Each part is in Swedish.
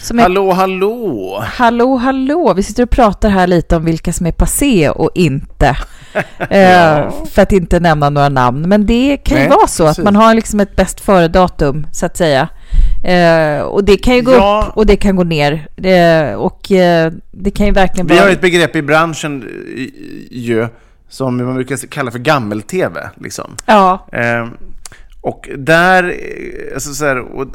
Som är... Hallå, hallå! Hallå, hallå! Vi sitter och pratar här lite om vilka som är passé och inte. Ja. eh, för att inte nämna några namn. Men det kan ju Nej, vara så precis. att man har liksom ett bäst före-datum, så att säga. Eh, och det kan ju gå Ja. upp och det kan gå ner. Eh, och eh, det kan ju verkligen Vi vara... har ett begrepp i branschen eh, ju, som man brukar kalla för gammel-tv. Liksom. Ja, Eh, och där, alltså så här, och,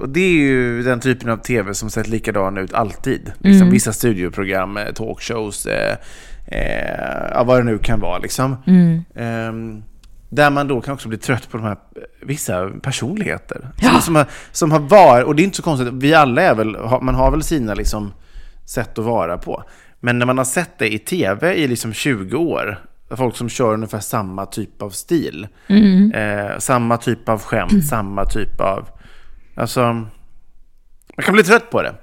och det är ju den typen av tv som sett likadan ut alltid. Liksom, Mm. Vissa studioprogram, eh, talkshows, eh, eh, ja, vad det nu kan vara. Liksom. Mm. Ehm, där man då kan också bli trött på de här eh, vissa personligheter. Som, som, har, som har varit, och det är inte så konstigt, vi alla är väl, man har väl sina liksom, sätt att vara på. Men när man har sett det i tv i liksom 20 år, folk som kör ungefär samma typ av stil, eh, samma typ av skämt, samma typ av... Alltså, man kan bli trött på det.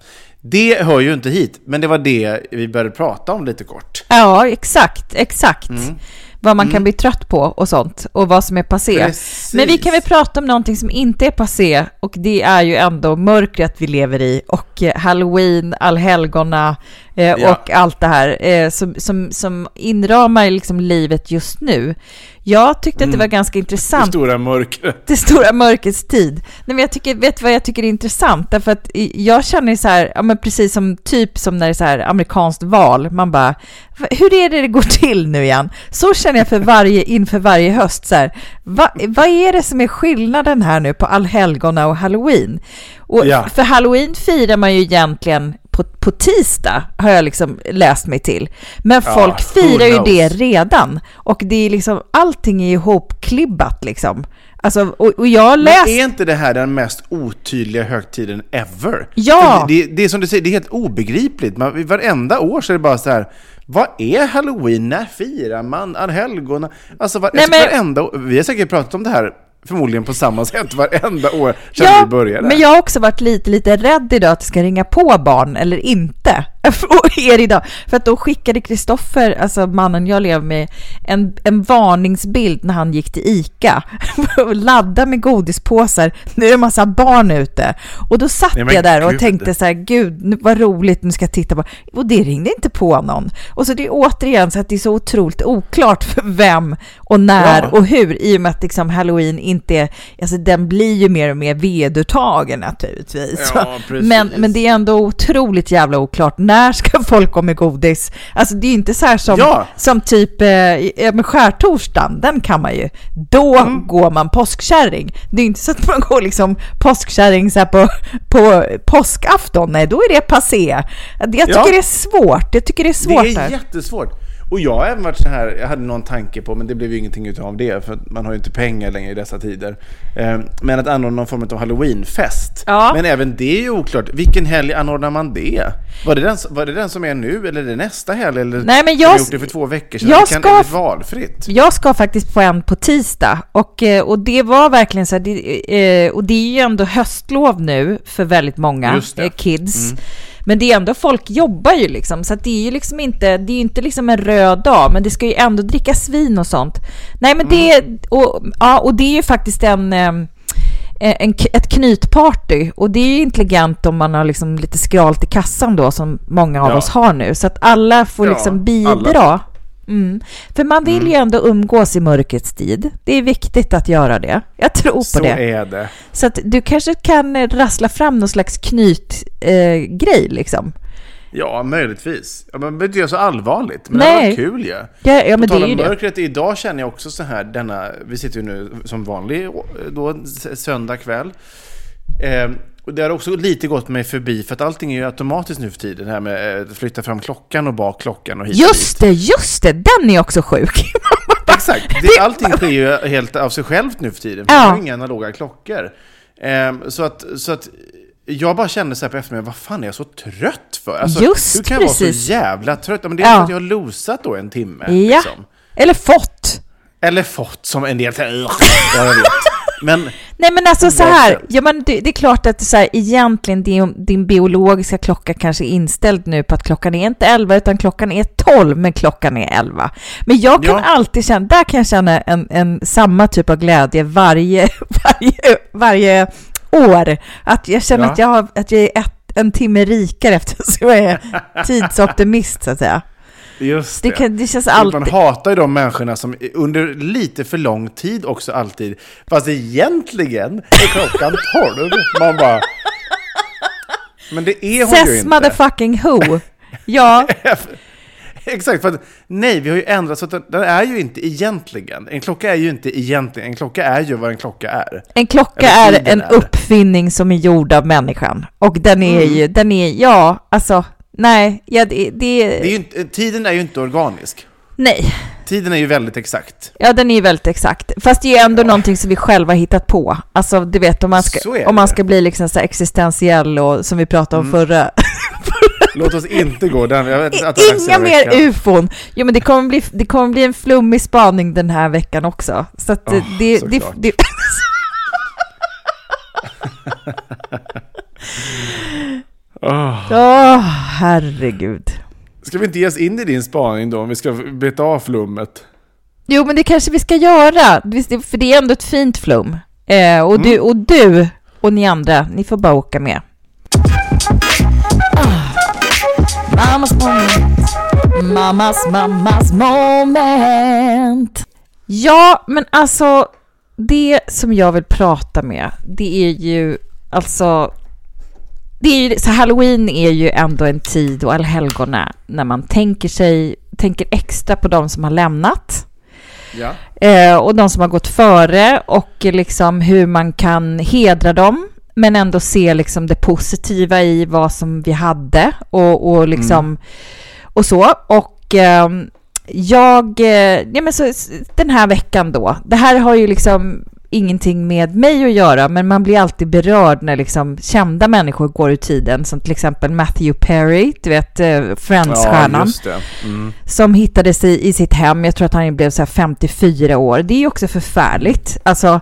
Det hör ju inte hit, men det var det vi började prata om lite kort. ja exakt, exakt. Mm. Vad man kan bli trött på och sånt. Och vad som är passé. Precis. Men vi kan väl prata om någonting som inte är passé. Och det är ju ändå mörkret vi lever i. Och eh, halloween, allhelgona eh, Ja. och allt det här eh, som, som, som inramar liksom livet just nu. Jag tyckte att det var ganska Det intressant. stora mörkret. det stora mörkrets tid. Nej, men jag tycker, vet vad jag tycker är intressant? Därför att jag känner så här, ja, men precis som typ som när det är så här amerikanskt val, man bara, "Va- hur är det det går till nu igen? Så känner jag för varje, inför varje höst så här, va, vad är det som är skillnaden här nu på allhelgona och halloween? Och Ja. För halloween firar man ju egentligen på, på tisdag, har jag liksom läst mig till. Men Ja, folk firar ju det redan. Och det är liksom, allting är ihopklibbat liksom. Alltså, och, och jag har Men läst... är inte det här den mest otydliga högtiden ever? Ja. Det, det, det är som du säger, det är helt obegripligt. Man, varenda år så är det bara så här, vad är halloween? När firar man allhelgona? Alltså var, Nej, alltså, men- varenda år, vi har säkert pratat om det här förmodligen på samma sätt varenda år sedan Ja, vi började. men jag har också varit lite, lite rädd idag att det ska ringa på barn eller inte. Och er idag. För att då skickade Kristoffer, alltså mannen jag lever med, en, en varningsbild när han gick till ICA och laddade med godispåsar. Nu är det en massa barn ute. Och då satt Nej, jag där och gud. tänkte så här, gud, vad roligt, nu ska jag titta på. Och det ringde inte på någon. Och så det är återigen så att det är så otroligt oklart för vem och när Ja. och hur, i och med att liksom halloween inte är, alltså den blir ju mer och mer vedertagen naturligtvis. Ja, men, men det är ändå otroligt jävla oklart, när ska folk gå med godis? Alltså det är inte så här som, Ja. som typ, eh, skärtorsdagen, den kan man ju. Då Mm. går man påskkärring. Det är inte så att man går liksom påskkärring så här på, på påskafton, nej då är det passé. Jag tycker Ja. det är svårt, jag tycker det är svårt det är där. jättesvårt. Och jag har även varit så här, jag hade någon tanke på, men det blev ju ingenting utav det, för man har ju inte pengar längre i dessa tider. Eh, men att anordna någon form av halloweenfest. Ja. Men även det är ju oklart. Vilken helg anordnar man det? Var det den, var det den som är nu, eller är det nästa helg? Eller Nej, men har jag- vi gjort det för två veckor sedan? jag det kan ska- är det valfritt. Jag ska faktiskt på en på tisdag och, eh, och det var verkligen så här, det, eh, och det är ju ändå höstlov nu för väldigt många Just det. Men det är ändå, folk jobbar ju liksom, så att det är ju liksom inte, det är inte liksom en röd dag, men det ska ju ändå drickas vin och sånt. Nej men det, och, ja, och det är ju faktiskt en, en, ett knytparty och det är ju intelligent om man har liksom lite skralt i kassan då som många av Ja. oss har nu så att alla får Ja, liksom alla. Mm. För man vill ju ändå umgås i mörkrets tid. Det är viktigt att göra det. Jag tror på Så det. är det. Så att du kanske kan eh, rassla fram någon slags knytgrej eh, grej, liksom. Ja, möjligtvis. Ja, men det inte så allvarligt. Men Nej. det var kul ju. Ja. Ja, ja men På det är ju det. mörkret, idag känner jag också så här, denna, vi sitter ju nu som vanlig då, s- söndag kväll. Eh, och det har också lite gått mig förbi, för att allting är ju automatiskt nu för tiden. Det här med att flytta fram klockan och bak klockan och hit Just det, just det! Den är också sjuk. Exakt, det, allting sker ju helt av sig självt nu för tiden. Vi har inga analoga klockor. Eh, så, att, så att jag bara kände så här på eftermiddagen, vad fan är jag så trött för? Alltså, Just hur kan jag vara precis. så jävla trött? Men det är Ja. för att jag har losat då en timme. Ja. Liksom. Eller fått. Eller fått som en del säger. Ja, jag vet. Men Nej men alltså så här, ja, men det, det är klart att så här, egentligen din, din biologiska klocka kanske är inställd nu på att klockan är inte 11 utan klockan är 12 men klockan är 11. Men jag kan Ja. alltid känna, där kan jag känna en, en samma typ av glädje varje, varje, varje år. Att jag känner Ja. att, jag har, att jag är ett, en timme rikare eftersom jag är tidsoptimist så att säga. Just Det, det. kan, det känns Man alltid... hatar ju de människorna som under lite för lång tid också alltid, fast egentligen är klockan 12. Man bara... Men det är hon ju Ses inte. motherfucking who. Ja, Exakt, för att nej, vi har ju ändrat så att den, den är ju inte egentligen. En klocka är ju inte egentligen, en klocka är ju vad en klocka är. En klocka Eller är en är. uppfinning som är gjord av människan. Och den är Mm. ju, den är, ja, alltså, nej, ja, det, det, Det är inte, tiden är ju inte organisk. nej. Tiden är ju väldigt exakt. Ja, den är ju väldigt exakt. Fast det är ju ändå någonting som vi själva hittat på. Alltså, du vet, om man ska, om man ska bli liksom så existentiell och som vi pratade om Mm. förra. Låt oss inte gå den. Inga mer veckan. ufon. Jo, men det kommer bli, det kommer bli en flummig spaning den här veckan också. Så att Åh, det, det, det, Åh. Åh, herregud. Ska vi inte ge oss in i din spaning då, om vi ska beta av flummet? Jo, men det kanske vi ska göra, för det är ändå ett fint flum. Eh, och, du, och du och ni andra, ni får bara åka med. Ah. Mammas moment. Mammas, mammas moment. Ja, men alltså, det som jag vill prata med, det är ju alltså det är ju, så Halloween är ju ändå en tid och allhelgona när man tänker sig, tänker extra på de som har lämnat. Ja. eh, och de som har gått före och liksom hur man kan hedra dem men ändå se liksom det positiva i vad som vi hade och, och liksom och så. Och ehm, jag, eh, ja men så den här veckan då, det här har ju liksom ingenting med mig att göra, men man blir alltid berörd när liksom kända människor går ur tiden, som till exempel Matthew Perry, du vet eh, Friends-stjärnan, det. Mm. som hittades i, i sitt hem, jag tror att han blev så här 54 år, det är ju också förfärligt. Alltså,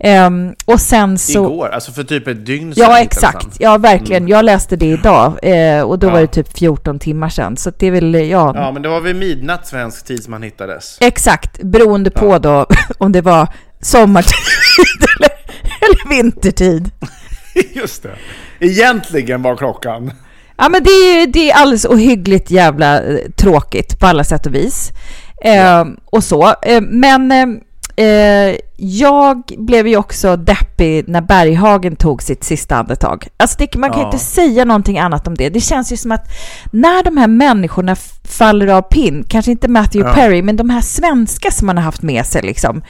ehm, och sen så... Igår, alltså för typ ett dygn sedan. Ja, exakt. han. Ja, verkligen. Jag läste det idag eh, och då Ja. var det typ 14 timmar sedan. Så det är väl, ja, Ja, men det var vid midnatt svensk tid som han hittades. exakt. Beroende på Ja. då om det var sommartid eller, eller vintertid. Just det. Egentligen var klockan. Ja, men det är, det är alldeles ohyggligt jävla eh, tråkigt på alla sätt och vis. Eh, och så. Eh, men eh, eh, jag blev ju också deppig när Berghagen tog sitt sista andetag. Alltså det, man kan Ja. inte säga någonting annat om det. Det känns ju som att när de här människorna faller av pinn, kanske inte Matthew Ja. Perry, men de här svenska som man har haft med sig liksom,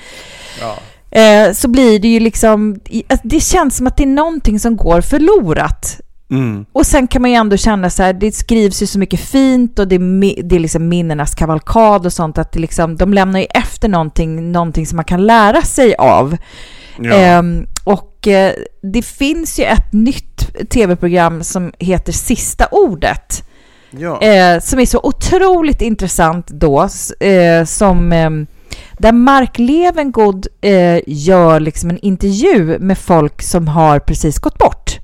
Ja. eh, så blir det ju liksom, det känns som att det är någonting som går förlorat. Och sen kan man ju ändå känna så här, det skrivs ju så mycket fint och det är, det är liksom minnenas kavalkad och sånt, att det liksom, de lämnar ju efter någonting, någonting som man kan lära sig av. Ja. Ehm, och eh, det finns ju ett nytt tv-program som heter Sista ordet. ja. Eh, som är så otroligt intressant då, eh, som ehm, där Mark Levengood eh, gör liksom en intervju med folk som har precis gått bort.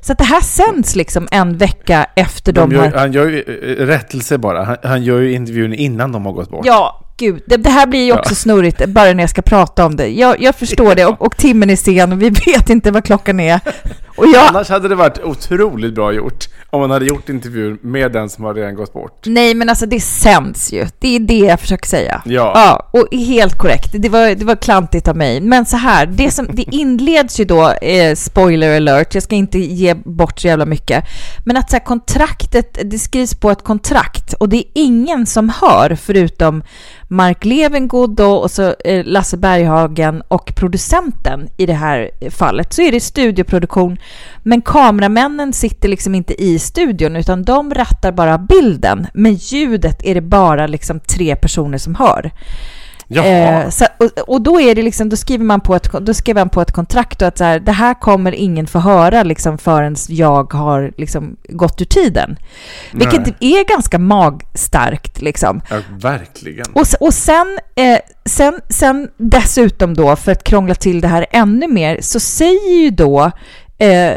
Så att det här sänds liksom en vecka efter de, de gör, har... han gör ju eh, rättelse bara. Han, han gör ju intervjun innan de har gått bort. Ja, gud. Det, det här blir ju också Ja. snurrigt bara när jag ska prata om det. Jag, jag förstår det och, och timmen är sen och vi vet inte vad klockan är. Och jag, Annars hade det varit otroligt bra gjort om man hade gjort intervjun med den som har redan gått bort. Nej, men alltså det sänds ju. Det är det jag försöker säga. Ja. Ja, och helt korrekt. Det var, det var klantigt av mig. Men så här, det, som, det inleds ju då, eh, spoiler alert, jag ska inte ge bort så jävla mycket, men att så här, kontraktet, det skrivs på ett kontrakt och det är ingen som hör förutom Mark Levengood då, och så eh, Lasse Berghagen och producenten i det här fallet. Så är det studioproduktion, men kameramännen sitter liksom inte i studion utan de rattar bara bilden. Men ljudet är det bara liksom tre personer som hör. Eh, så, och, och då är det liksom, då skriver man på ett, då skriver man på ett kontrakt och att så här, det här kommer ingen få höra liksom förrän jag har liksom gått ur tiden. Vilket Nej. är ganska magstarkt liksom. Ja, verkligen. Och, och sen, eh, sen, sen dessutom då, för att krångla till det här ännu mer, så säger ju då eh,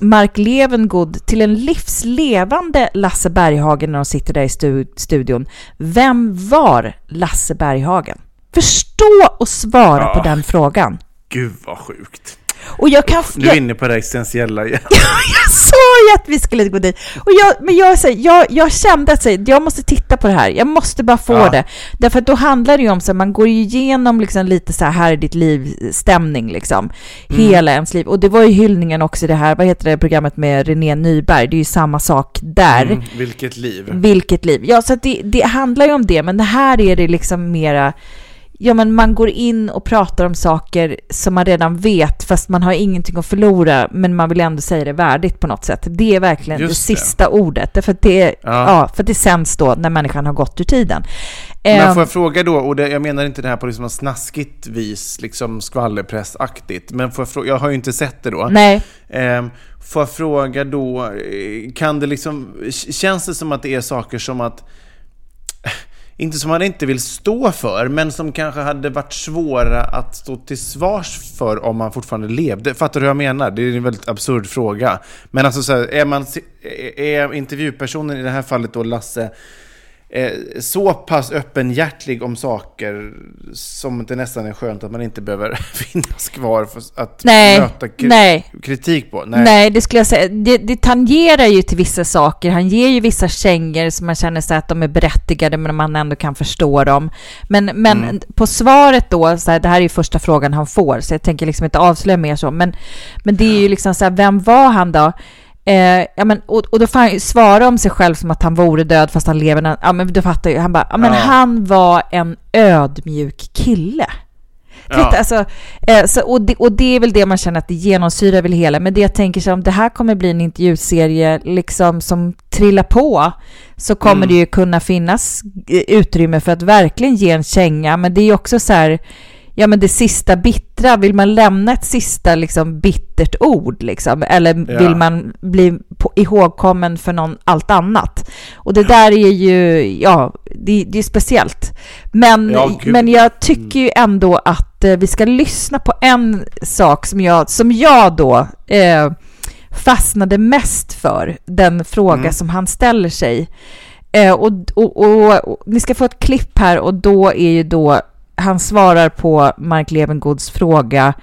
Mark Levengood till en livslevande Lasse Berghagen när de sitter där i stu- studion. Vem var Lasse Berghagen? Förstå och svara Ja. på den frågan. Gud vad sjukt. Och jag kan... Du är inne på det existentiella igen. jag sa ju att vi skulle gå dit. Och jag, men jag, säger, jag, jag kände att säger, jag måste titta på det här. Jag måste bara få Ja. det. Därför att då handlar det ju om så man går igenom liksom lite så här, här är ditt liv-stämning liksom. Hela ens liv. Och det var ju hyllningen också i det här, vad heter det programmet med René Nyberg? Det är ju samma sak där. Mm, vilket liv. Vilket liv. Ja, så det, det handlar ju om det, men det här är det liksom mera Ja, men man går in och pratar om saker som man redan vet, fast man har ingenting att förlora, men man vill ändå säga det värdigt på något sätt. Det är verkligen Just det det. sista ordet, därför att det, Ja. ja. för att det sänds då när människan har gått ur tiden. Men Eh, får jag fråga då, och det, jag menar inte det här på liksom snaskigt vis, liksom skvallerpressaktigt, men får jag, fråga, jag har ju inte sett det då. nej, Ehm, får jag fråga då, eh, kan det liksom, känns det som att det är saker som att, inte som man inte vill stå för, men som kanske hade varit svåra att stå till svars för om man fortfarande levde. Fattar du hur jag menar? Det är en väldigt absurd fråga. Men alltså så här, är, man, är- är intervjupersonen, i det här fallet då Lasse, eh, så pass öppenhjärtlig om saker som det nästan är skönt att man inte behöver finnas kvar för att Nej, möta kri- nej. kritik på. Nej. det skulle jag säga. Det, det tangerar ju till vissa saker. Han ger ju vissa kängor som man känner sig att de är berättigade, men man ändå kan förstå dem. Men, men Mm. på svaret då, så här, det här är ju första frågan han får, så jag tänker liksom inte avslöja mer så, men, men det är ju liksom så här, vem var han då? Eh, ja, men, och, och då får han svara om sig själv som att han vore död fast han lever. Ja, men du fattar ju. Han bara, ja, men Ja. han var en ödmjuk kille. Titta, Ja. alltså, eh, så, och, det, och det är väl det man känner att det genomsyrar väl hela. Men det jag tänker så om det här kommer bli en intervjuserie liksom som trillar på så kommer Mm. det ju kunna finnas eh, utrymme för att verkligen ge en känga. Men det är ju också så här, ja men det sista bittra, vill man lämna ett sista liksom bittert ord liksom? Eller Ja. vill man bli på, ihågkommen för någon allt annat? Och det där är ju, ja, det, det är speciellt. Men, Ja, men jag tycker ju ändå att eh, vi ska lyssna på en sak som jag, som jag då eh, fastnade mest för, den fråga Mm. som han ställer sig. Eh, och, och, och, och ni ska få ett klipp här och då är ju då, han svarar på Mark Levengoods fråga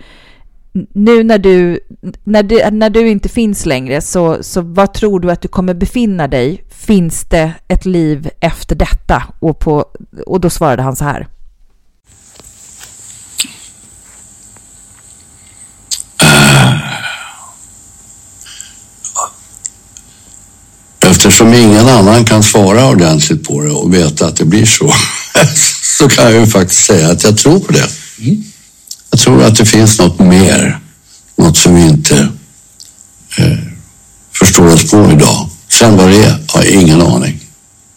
nu när du, när du, när du inte finns längre, så, så vad tror du att du kommer befinna dig? Finns det ett liv efter detta? Och, på, och då svarade han så här. Eftersom ingen annan kan svara ordentligt på det och veta att det blir så, så kan jag ju faktiskt säga att jag tror på det. Jag tror att det finns något mer, något som vi inte eh, förstår oss på idag. Sen vad det är har jag ingen aning.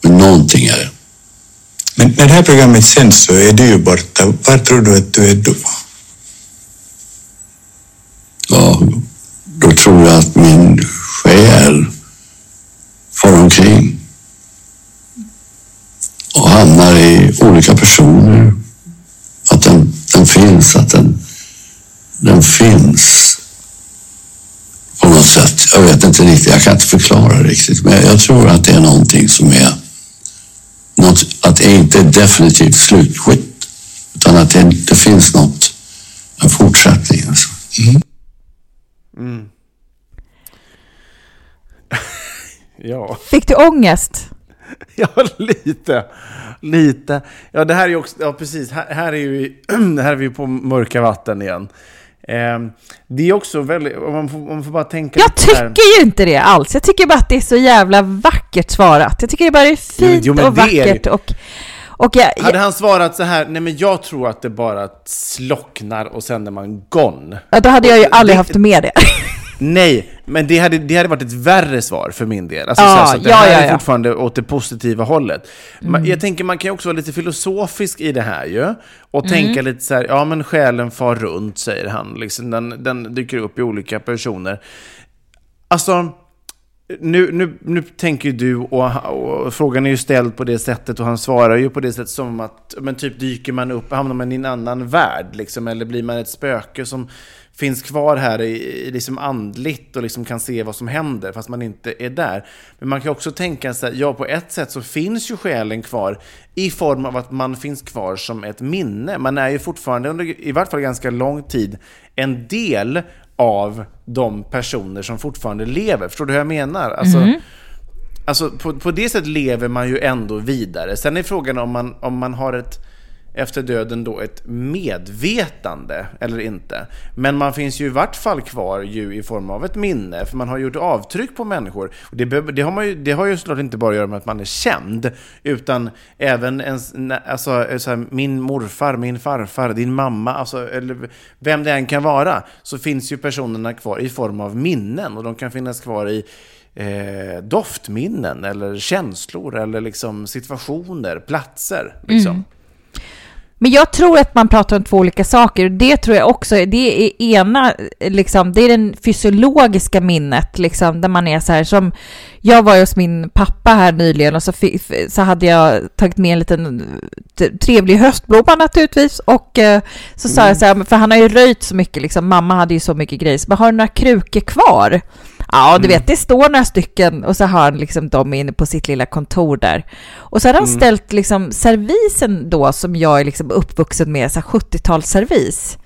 Men någonting är det. Men när det här programmet sänds så är du ju borta. Var tror du att du är då? Ja, då tror jag att min själ far omkring och hamnar i olika personer. Att den, den finns, att den, den finns på något sätt. Jag vet inte riktigt, jag kan inte förklara riktigt. Men jag tror att det är någonting som är något, att det inte är definitivt slutskit. Utan att det, det finns något, en fortsättning. Alltså. Ja. Fick du ångest? Ja, lite. Lite. Ja, det här är ju också, ja precis, här, här är ju, här är vi på mörka vatten igen. Eh, det är också väldigt, om man får, om man får bara tänka Jag tycker ju inte det alls. Jag tycker bara att det är så jävla vackert svarat. Jag tycker det bara är fint Jo, men och vackert och... Och jag, Hade jag, han svarat så här, nej men jag tror att det bara slocknar och sen är man gone. ja, då hade jag ju aldrig haft med det. Nej, men det hade, det hade varit ett värre svar för min del. Alltså, Ja, så så det ja, här ja, är ja. fortfarande åt det positiva hållet. Man, jag tänker man kan ju också vara lite filosofisk i det här ju. Och tänka lite så här, ja men själen far runt, säger han. Liksom, den, den dyker upp i olika personer. Alltså, nu, nu, nu tänker ju du, och, och frågan är ju ställd på det sättet och han svarar ju på det sättet som att, men typ dyker man upp, hamnar man i en annan värld liksom, eller blir man ett spöke som finns kvar här i, liksom andligt och liksom kan se vad som händer fast man inte är där. Men man kan också tänka sig, ja på ett sätt så finns ju själen kvar i form av att man finns kvar som ett minne. Man är ju fortfarande under i vart fall ganska lång tid en del av de personer som fortfarande lever. Förstår du hur jag menar? Alltså, alltså på, på det sättet lever man ju ändå vidare. Sen är frågan om man, om man har ett efter döden då ett medvetande eller inte. Men man finns ju i vart fall kvar ju i form av ett minne, för man har gjort avtryck på människor. Och det, det, har man ju, det har ju såklart inte bara att göra med att man är känd, utan även ens, alltså, eh, så här, min morfar, min farfar, din mamma, alltså, eller vem det än kan vara, så finns ju personerna kvar i form av minnen och de kan finnas kvar i eh, doftminnen eller känslor eller liksom situationer, platser. Liksom. Mm. Men jag tror att man pratar om två olika saker. Det tror jag också, det är ena, liksom, det är den fysiologiska minnet, liksom, där man är så här som, jag var hos min pappa här nyligen och så, så hade jag tagit med en liten trevlig höstblomma naturligtvis och eh, så sa jag så här, för han har ju röjt så mycket, liksom, mamma hade ju så mycket grejer, så bara, har du några krukor kvar? Ja, du mm. vet, det står några stycken och så har han liksom dem inne på sitt lilla kontor där. Och så har han mm. ställt liksom servisen då som jag är liksom uppvuxen med, så 70-talsservis.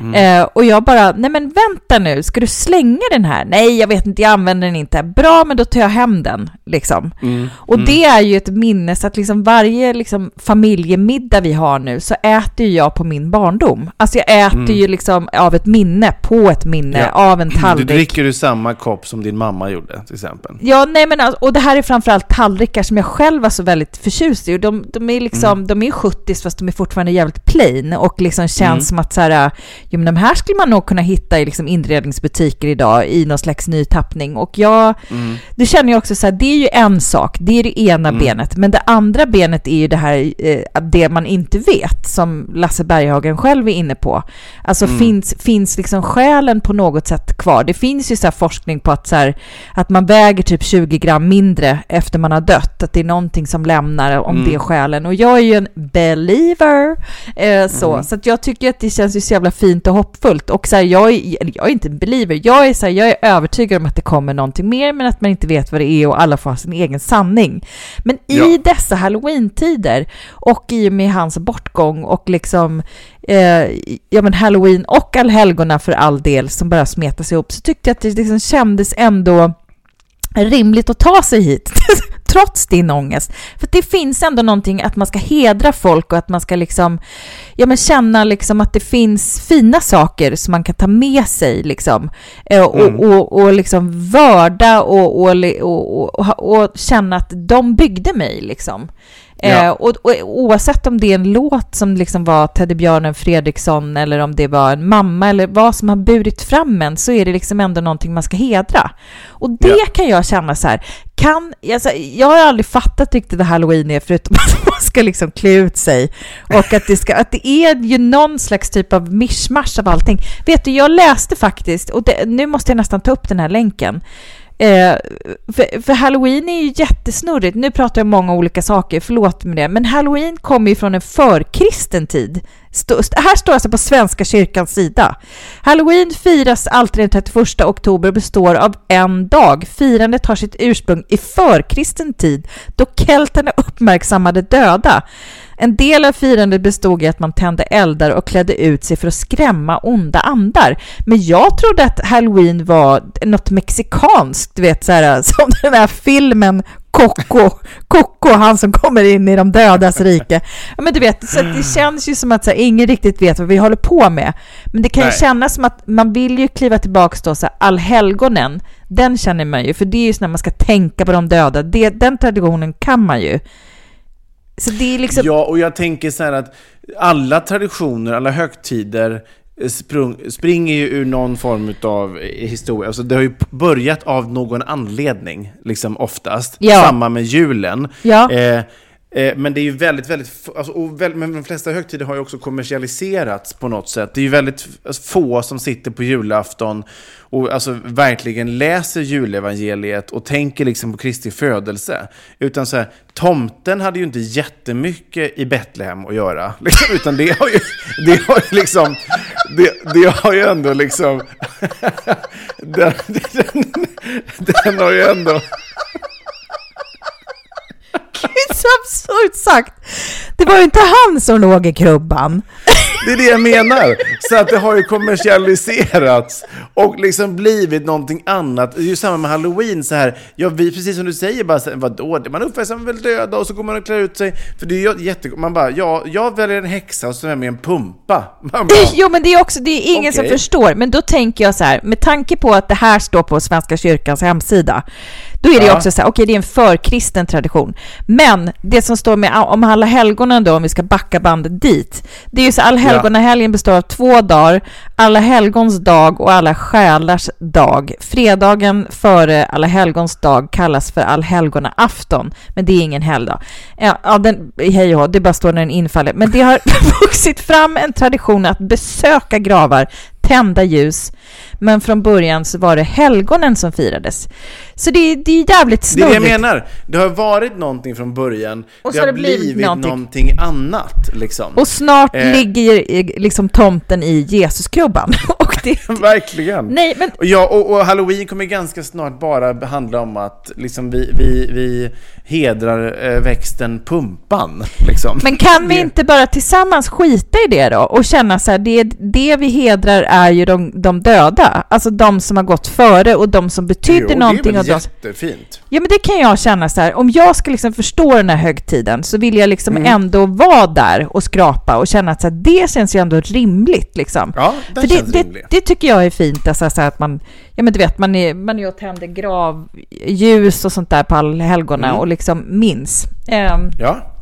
Mm. Eh, och jag bara, nej men vänta nu, ska du slänga den här? Nej, jag vet inte, jag använder den inte. Bra, men då tar jag hem den. Liksom. Mm. Och mm. det är ju ett minne, så att liksom varje liksom, familjemiddag vi har nu så äter ju jag på min barndom. Alltså jag äter mm. ju liksom av ett minne, på ett minne, ja. av en tallrik. Du dricker du samma kopp som din mamma gjorde till exempel? Ja, nej men alltså, och det här är framförallt tallrikar som jag själv var så väldigt förtjust i. De, de är liksom, mm. de är 70 fast de är fortfarande jävligt plain och liksom känns mm. som att så här, jo men de här skulle man nog kunna hitta i liksom inredningsbutiker idag i någon slags ny tappning. Och jag, Mm. det känner jag också så här, det är ju en sak, det är det ena benet, men det andra benet är ju det här, eh, det man inte vet, som Lasse Berghagen själv är inne på. Alltså Mm. finns, finns liksom själen på något sätt kvar? Det finns ju så här forskning på att, så här, att man väger typ 20 gram mindre efter man har dött, att det är någonting som lämnar om Mm. det är själen. Och jag är ju en believer, eh, så, Mm. så jag tycker att det känns ju så jävla fint och hoppfullt. Och så här, jag, är, jag är inte en believer, jag är, så här, jag är övertygad om att det kommer någonting mer, men att man inte vet vad det är och alla får ha sin egen sanning. Men i Ja. dessa halloween-tider och i och med hans bortgång och liksom eh, ja men halloween och allhelgona för all del som bara smetas ihop så tyckte jag att det liksom kändes ändå rimligt att ta sig hit trots din ångest. För det finns ändå någonting att man ska hedra folk och att man ska liksom, ja men känna liksom att det finns fina saker som man kan ta med sig liksom. Eh, Och, Mm. och, och liksom vörda och, och, och, och, och, och känna att de byggde mig liksom. Eh, och, och oavsett om det är en låt som liksom var Teddybjörnen Fredriksson eller om det var en mamma eller vad som har burit fram en så är det liksom ändå någonting man ska hedra. Och det Ja. kan jag känna så här, kan, alltså, jag har aldrig fattat riktigt vad halloween är förutom att man ska liksom klä ut sig och att det, ska, att det är ju någon slags typ av mischmasch av allting. Vet du, jag läste faktiskt, och det, nu måste jag nästan ta upp den här länken, Eh, för, för halloween är ju jättesnurrigt. Nu pratar jag om många olika saker, förlåt med det. Men halloween kommer ju från en förkristen tid. Stå, st- här står alltså på Svenska kyrkans sida. Halloween firas alltid den 31 oktober och består av en dag. Firandet har sitt ursprung i förkristen tid, då kelterna uppmärksammade döda. En del av firandet bestod i att man tände eldar och klädde ut sig för att skrämma onda andar. Men jag trodde att halloween var något mexikanskt, du vet så här, som den här filmen Coco, Coco, han som kommer in i de dödas rike. Ja, men du vet, så det känns ju som att så här, ingen riktigt vet vad vi håller på med. Men det kan ju Nej. kännas som att man vill ju kliva tillbaka så här, allhelgonen, den känner man ju, för det är ju när man ska tänka på de döda, det, den traditionen kan man ju. Så det är liksom... Ja, och jag tänker så här att alla traditioner, alla högtider eh, sprung, springer ju ur någon form av historia. Alltså det har ju börjat av någon anledning, liksom oftast. Ja. Samma med julen. Ja. Eh, eh, men det är ju väldigt, väldigt, alltså, och väl, men de flesta högtider har ju också kommersialiserats på något sätt. Det är ju väldigt f- få som sitter på julafton och alltså verkligen läser julevangeliet och tänker liksom på Kristi födelse. Utan så här, tomten hade ju inte jättemycket i Betlehem att göra. Liksom, utan det har ju, det har ju liksom, det, det har ju ändå liksom, den, den, den har ju ändå, Det är så absurt sagt. Det var ju inte han som låg i krubban. Det är det jag menar. Så att det har ju kommersialiserats och liksom blivit någonting annat. Det är ju samma med halloween så här. Ja, vi, precis som du säger, bara så vadå? Man uppväxer väl döda och så går man och klär ut sig. För det är ju jätte... Man bara, ja, jag väljer en häxa och så är jag med en pumpa. Bara, Jo, men det är också, det är ingen som Okej. förstår. Men då tänker jag så här, med tanke på att det här står på Svenska kyrkans hemsida, då är det ju Ja. också så här, okej, det är en förkristen tradition. Men det som står med om alla helgonen då, om vi ska backa bandet dit, det är ju så alla helgonahelgen består av två dagar, alla helgons dag och alla själars dag. Fredagen före alla helgons dag kallas för allhelgonaafton, men det är ingen helgdag. Ja, den, hej och det bara står när den infaller. Men det har vuxit fram en tradition att besöka gravar, tända ljus, men från början så var det helgonen som firades. Så det, det är jävligt det är snurrigt. det jag menar. Det har varit någonting från början. Och det har det blivit blivit någonting. någonting, annat, liksom. Och snart Eh. ligger eh, liksom tomten i Jesuskrubban. Det, Verkligen. nej, men ja, och, och halloween kommer ganska snart bara handla om att liksom, vi, vi, vi hedrar eh, växten pumpan. Liksom. Men kan vi Det- inte bara tillsammans skita i det då och känna så här, det, det vi hedrar är ju de, de döda, alltså de som har gått före och de som betydde Jo, någonting. Det är väl jättefint. Ja, men det kan jag känna så här, om jag ska liksom förstå den här högtiden så vill jag liksom Mm. ändå vara där och skrapa och känna att så här, det känns ju ändå rimligt liksom. Ja, det, känns det, rimlig. det tycker jag är fint, alltså, så här att man, ja men du vet, man är, man är och tänder gravljus och sånt där på allhelgona Mm. och liksom minns. Ehm, Ja,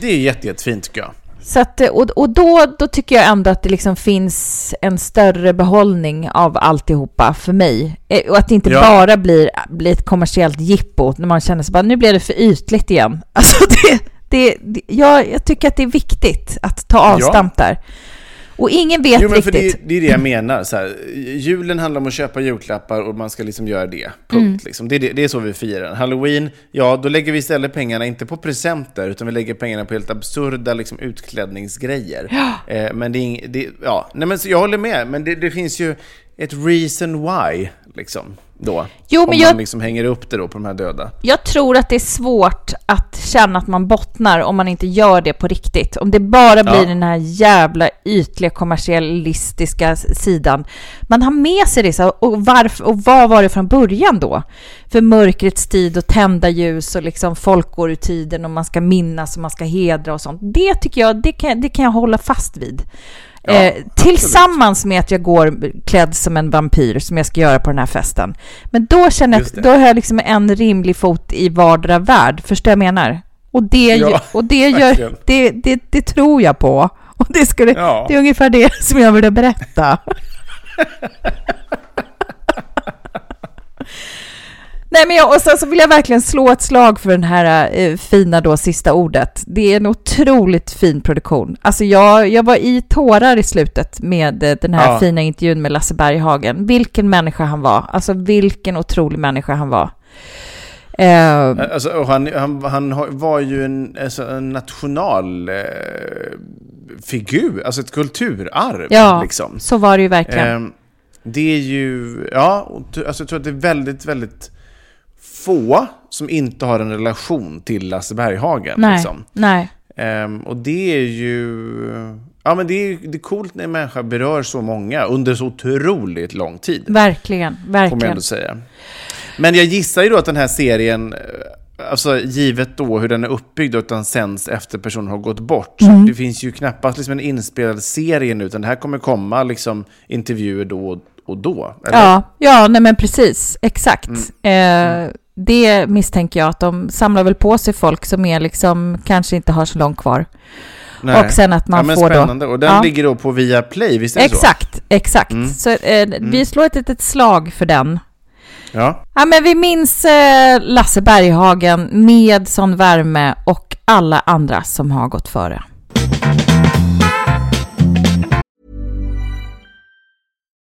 det är jätte, jättefint tycker jag. Så att, eh, och, och då, då tycker jag ändå att det liksom finns en större behållning av alltihopa för mig. Eh, Och att det inte Ja. bara blir, blir ett kommersiellt jippo när man känner sig bara, nu blev det för ytligt igen. Alltså det, det, det, jag, jag tycker att det är viktigt att ta avstamp där. Och ingen vet Jo, men för riktigt. det, det är det jag menar. Så här, julen handlar om att köpa julklappar och man ska liksom göra det. Punkt. Mm. Liksom. Det, är det, det är så vi firar. Halloween, ja, då lägger vi istället pengarna inte på presenter, utan vi lägger pengarna på helt absurda liksom, utklädningsgrejer. Eh, men det är ja, nej, men så jag håller med, men det, det finns ju ett reason why, liksom, då. Jo, men om jag- man liksom hänger upp det då på de här döda. Jag tror att det är svårt att känna att man bottnar om man inte gör det på riktigt. Om det bara blir Ja. den här jävla ytliga kommersialistiska sidan. Man har med sig det, så och, varför, och vad var det från början då? För mörkrets tid och tända ljus och liksom folk går ur tiden och man ska minnas och man ska hedra och sånt. Det tycker jag, det kan, det kan jag hålla fast vid. Ja, eh, tillsammans med att jag går klädd som en vampyr som jag ska göra på den här festen. Men då känner jag då har jag liksom en rimlig fot i vardera värld. Förstår jag vad jag menar? Och det, Ja, och det, gör, det, det, det tror jag på. Och det, skulle, Ja. det är ungefär det som jag ville berätta. Nej, men jag, och sen så vill jag verkligen slå ett slag för den här eh, fina då sista ordet. Det är en otroligt fin produktion. Alltså jag, jag var i tårar i slutet med eh, den här Ja. fina intervjun med Lasse Berghagen. Vilken människa han var. Alltså vilken otrolig människa han var. Eh, Alltså, han, han, han var ju en, alltså, en national eh, figur, alltså ett kulturarv. ja, liksom. så var det ju verkligen. Ehm, det är ju, ja, alltså, jag tror att det är väldigt, väldigt få som inte har en relation till Lasse Berghagen. nej, Liksom. nej. Ehm, och det är ju, ja men det är, det är coolt när en människa berör så många under så otroligt lång tid. Verkligen, Får man verkligen. ändå säga. Men jag gissar ju då att den här serien, eh, alltså givet då hur den är uppbyggd den sänds efter personen har gått bort. Mm. Det finns ju knappast liksom en inspelad serie nu, utan det här kommer komma liksom intervjuer då och- då. Eller? Ja, ja nej men precis, exakt. Eh, det misstänker jag att de samlar väl på sig folk som är liksom, kanske inte har så långt kvar. Nej. Och sen att man ja, får spännande. då... Och den Ja. ligger då på Viaplay, visst är det så? Exakt, exakt. Mm. Så eh, vi slår ett litet slag för den. Ja. Ja, men vi minns eh, Lasse Berghagen med sån värme och alla andra som har gått före.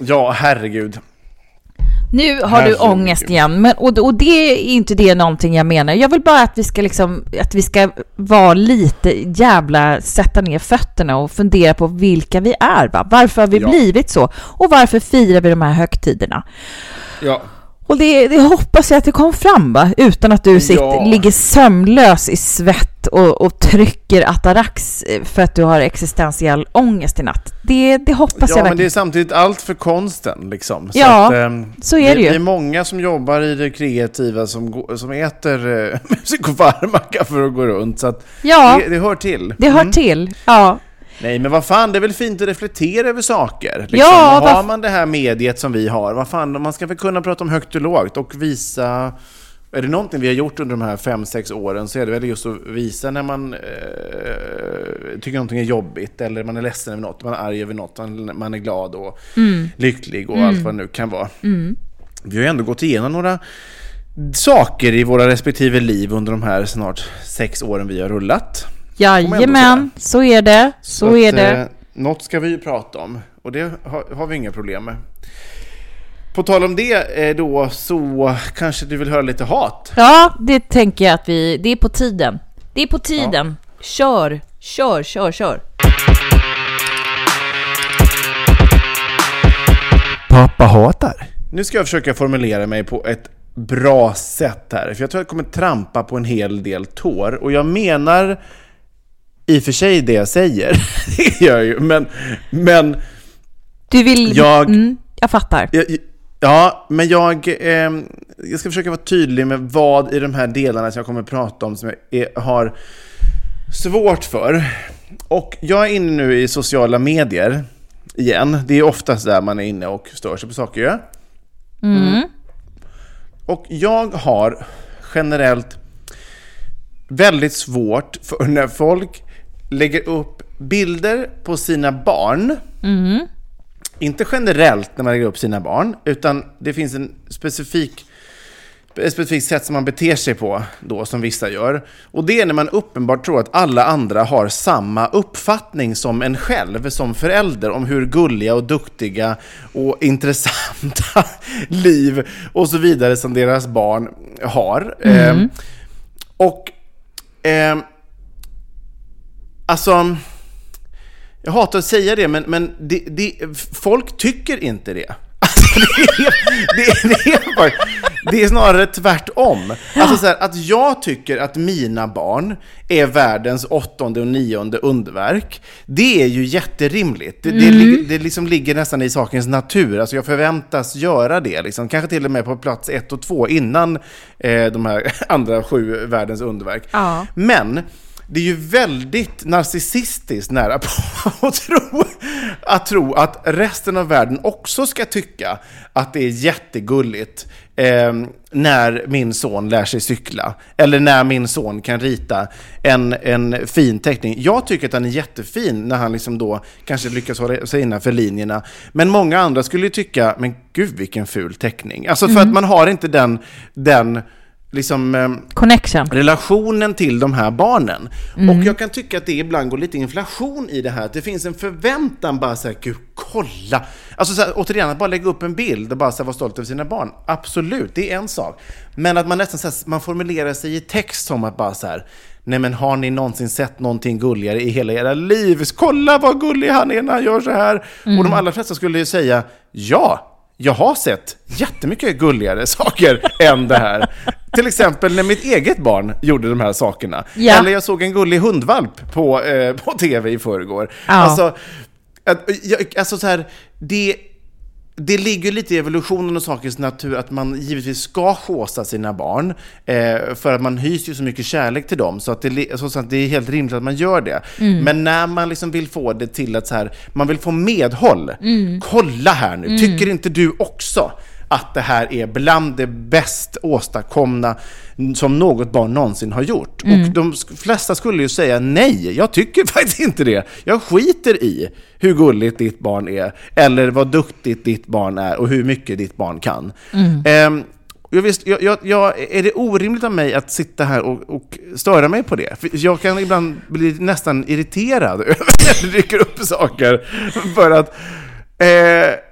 Ja, herregud. Nu har du Herregud. ångest igen, men, och, och det är inte det någonting jag menar. Jag vill bara att vi ska liksom, att vi ska vara lite jävla, sätta ner fötterna och fundera på vilka vi är. Va? Varför har vi Ja. blivit så? Och varför firar vi de här högtiderna? Ja. Och det, det hoppas jag att det kom fram, va? Utan att du sitter, Ja. ligger sömnlös i svett och, och trycker Atarax eh, för att du har existentiell ångest i natt. Det, det hoppas jag Ja, men verkligen. det är samtidigt allt för konsten. Liksom. Så Ja, att, ehm, så är det vi, ju. Vi är många som jobbar i det kreativa som, som äter eh, psykofarmaka för att gå runt. Så att Ja. det, det hör till. Det hör Mm. till, ja. Nej, men vad fan, det är väl fint att reflektera över saker. Liksom. Ja, har man det här mediet som vi har, vad fan, man ska väl kunna prata om högt och lågt och visa... Är det någonting vi har gjort under de här fem sex åren så är det väl just att visa när man eh, tycker någonting är jobbigt eller man är ledsen över något, man är arg över något, man, man är glad och Mm. lycklig och allt vad det nu kan vara. Vi har ju ändå gått igenom några saker i våra respektive liv under de här snart sex åren vi har rullat. Jajamän, så är det. Så, att, är det. Eh, något ska vi ju prata om och det har, har vi inga problem med. På tal om det eh, då så kanske du vill höra lite hat? Ja, det tänker jag att vi... Det är på tiden. Det är på tiden. Kör, kör, kör, kör. Pappa hatar. Nu ska jag försöka formulera mig på ett bra sätt här, för jag tror att jag kommer trampa på en hel del tår. Och jag menar i och för sig det jag säger, det gör jag ju, men... men Du vill... Jag- Mm, jag fattar. jag, ja, men jag, eh, jag ska försöka vara tydlig med vad i de här delarna som jag kommer att prata om som jag är, har svårt för. Och jag är inne nu i sociala medier igen. Det är oftast där man är inne och stör sig på saker. Ja? Mm. Och jag har generellt väldigt svårt för när folk lägger upp bilder på sina barn. Mm. Inte generellt när man lägger upp sina barn, utan det finns en specifik ett specifikt sätt som man beter sig på då, som vissa gör. Och det är när man uppenbart tror att alla andra har samma uppfattning som en själv, som förälder, om hur gulliga och duktiga och intressanta liv och så vidare som deras barn har. Mm. Eh, och eh, alltså, jag hatar att säga det, men, men det, det, folk tycker inte det. Alltså, det, är, det, det, är, det är snarare tvärtom. Alltså så här, att jag tycker att mina barn är världens åttonde och nionde underverk, det är ju jätterimligt. Det, Mm. det liksom ligger nästan i sakens natur. Alltså jag förväntas göra det, liksom. kanske till och med på plats ett och två innan eh, de här andra sju världens underverk. Ja. Men det är ju väldigt narcissistiskt nära på att tro, att tro att resten av världen också ska tycka att det är jättegulligt eh, när min son lär sig cykla. Eller när min son kan rita en, en fin teckning. Jag tycker att den är jättefin när han liksom då kanske lyckas hålla sig innanför linjerna. Men många andra skulle ju tycka, men gud vilken ful teckning. Alltså för Mm. att man har inte den, den liksom... Connection. relationen till de här barnen. Mm. Och jag kan tycka att det ibland går lite inflation i det här. Att det finns en förväntan bara så här, gud, kolla. Alltså så här, återigen, att bara lägga upp en bild och bara så här, vara stolt över sina barn. Absolut, det är en sak. Men att man nästan så här, man formulerar sig i text som att bara så här, nej men har ni någonsin sett någonting gulligare i hela era liv? Kolla vad gullig han är när han gör så här. Mm. Och de allra flesta skulle ju säga, ja, jag har sett jättemycket gulligare saker än det här. Till exempel när mitt eget barn gjorde de här sakerna. Ja. Eller jag såg en gullig hundvalp på, eh, på tv i förrgår. Ja. Alltså, att, jag, alltså så här, det, det ligger lite i evolutionen och sakens natur att man givetvis ska håsa sina barn. Eh, för att man hyser ju så mycket kärlek till dem. Så att det, så att det är helt rimligt att man gör det. Mm. Men när man liksom vill få det till att så här, man vill få medhåll. Mm. Kolla här nu, Mm. tycker inte du också att det här är bland det bäst åstadkomna som något barn någonsin har gjort? Mm. Och de flesta skulle ju säga nej, jag tycker faktiskt inte det. Jag skiter i hur gulligt ditt barn är, eller vad duktigt ditt barn är och hur mycket ditt barn kan. Mm. Ehm, jag visst, jag, jag, jag, är det orimligt av mig att sitta här och, och störa mig på det? För jag kan ibland bli nästan irriterad över när det dyker upp saker. För att... Eh,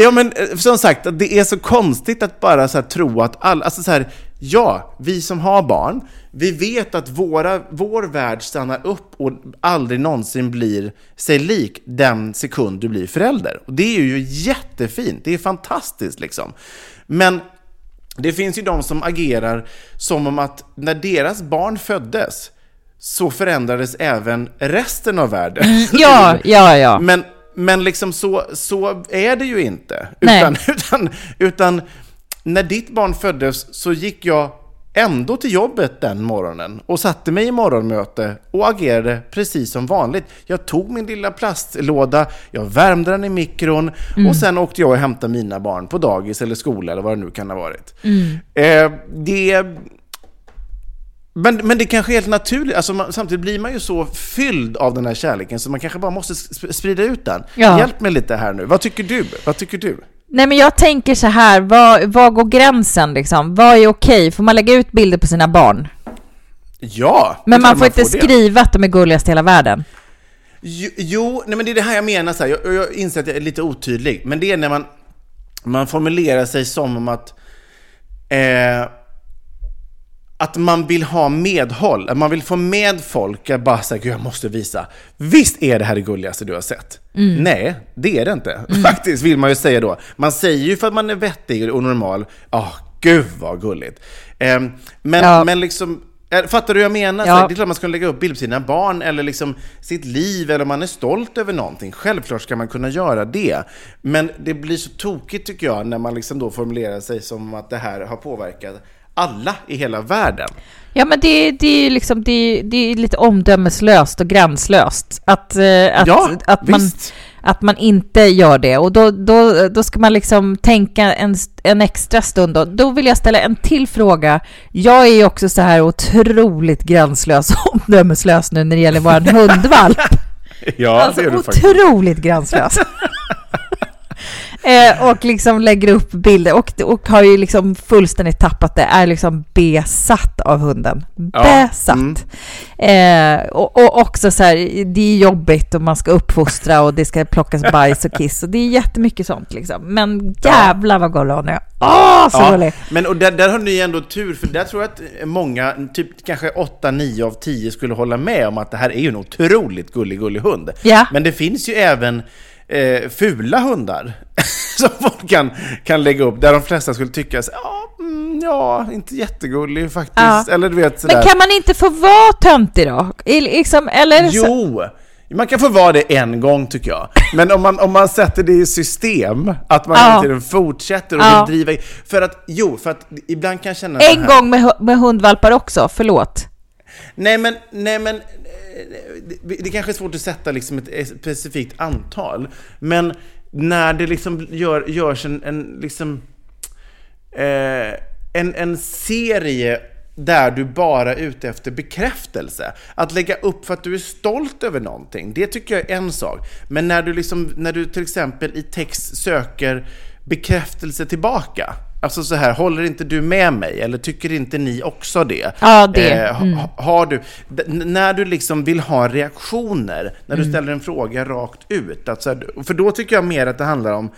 Ja men eh, som sagt, det är så konstigt att bara så tro att alla, alltså så här, ja, vi som har barn, vi vet att våra, vår värld stannar upp och aldrig någonsin blir sig lik den sekund du blir förälder. Och det är ju jättefint, det är fantastiskt liksom. Men det finns ju de som agerar som om att när deras barn föddes så förändrades även resten av världen. Mm, ja, ja, ja. Men, men liksom så, så är det ju inte. Nej. Utan, utan, utan när ditt barn föddes så gick jag ändå till jobbet den morgonen och satte mig i morgonmöte och agerade precis som vanligt. Jag tog min lilla plastlåda, jag värmde den i mikron Mm. och sen åkte jag och hämtade mina barn på dagis eller skola eller vad det nu kan ha varit. Mm. Eh, det... Men, men det kanske är helt naturligt, alltså man, samtidigt blir man ju så fylld av den här kärleken så man kanske bara måste sp- sprida ut den. Ja. Hjälp mig lite här nu, vad tycker du? Vad tycker du? Nej men jag tänker så här, vad, vad går gränsen liksom? Vad är okej? Får man lägga ut bilder på sina barn? Ja! Men det är man får inte det. skriva att de är gulligast i hela världen. Jo, jo nej men det är det här jag menar. Så här. Jag, jag inser att jag är lite otydlig. Men det är när man... man formulerar sig som om att eh, att man vill ha medhåll, att man vill få med folk att bara säga, jag måste visa. Visst är det här det gulligaste du har sett? Mm. Nej, det är det inte. Faktiskt vill man ju säga då. Man säger ju för att man är vettig och normal, ja, oh, gud vad gulligt. Eh, men, Ja. men liksom, eh, fattar du hur jag menar? Ja. Det är klart man ska lägga upp bilder på sina barn eller liksom sitt liv eller om man är stolt över någonting. Självklart ska man kunna göra det. Men det blir så tokigt tycker jag när man liksom då formulerar sig som att det här har påverkat alla i hela världen. Ja, men det, det är liksom, det det är lite omdömeslöst och gränslöst att, eh, att, Ja, att, man, att man inte gör det. Och då, då, då ska man liksom tänka en, en extra stund. Då. då vill jag ställa en till fråga. Jag är ju också så här otroligt gränslös och omdömeslös nu när det gäller vår hundvalp. Ja, alltså det är du faktiskt. otroligt gränslös. eh, och liksom lägger upp bilder och, och har ju liksom fullständigt tappat det, är liksom besatt av hunden. Ja, Besatt. mm. Eh, och, och också så här, det är jobbigt och man ska uppfostra och det ska plockas bajs och kiss och det är jättemycket sånt liksom. Men jävlar vad gullig hon är. Åh, så gullig! men och där, där har ni ändå tur, för där tror jag att många, typ kanske 8-9 av 10 skulle hålla med om att det här är ju en otroligt gullig, gullig hund. Ja. Men det finns ju även eh, fula hundar som folk kan, kan lägga upp, där de flesta skulle tycka så, ja, mm, ja, inte jättegullig faktiskt. Ja. Eller du vet sådär. Men kan man inte få vara töntig då? I- Liksom, eller Jo! Man kan få vara det en gång tycker jag. Men om man, om man sätter det i system, att man Ja. tiden fortsätter och Ja. vill driva i- För att, jo, för att ibland kan jag känna en här- gång med, med hundvalpar också, förlåt. Nej men, nej men, eh, det, det kanske är svårt att sätta liksom ett specifikt antal. Men när det liksom gör, görs en, en liksom, eh, en, en serie där du bara är ute efter bekräftelse. Att lägga upp för att du är stolt över någonting, det tycker jag är en sak. Men när du, liksom, när du till exempel i text söker bekräftelse tillbaka. Alltså så här, håller inte du med mig? Eller tycker inte ni också det? Ja, det. Eh, Mm. har du, när du liksom vill ha reaktioner, när du Mm. ställer en fråga rakt ut. Att så här, för då tycker jag mer att det handlar om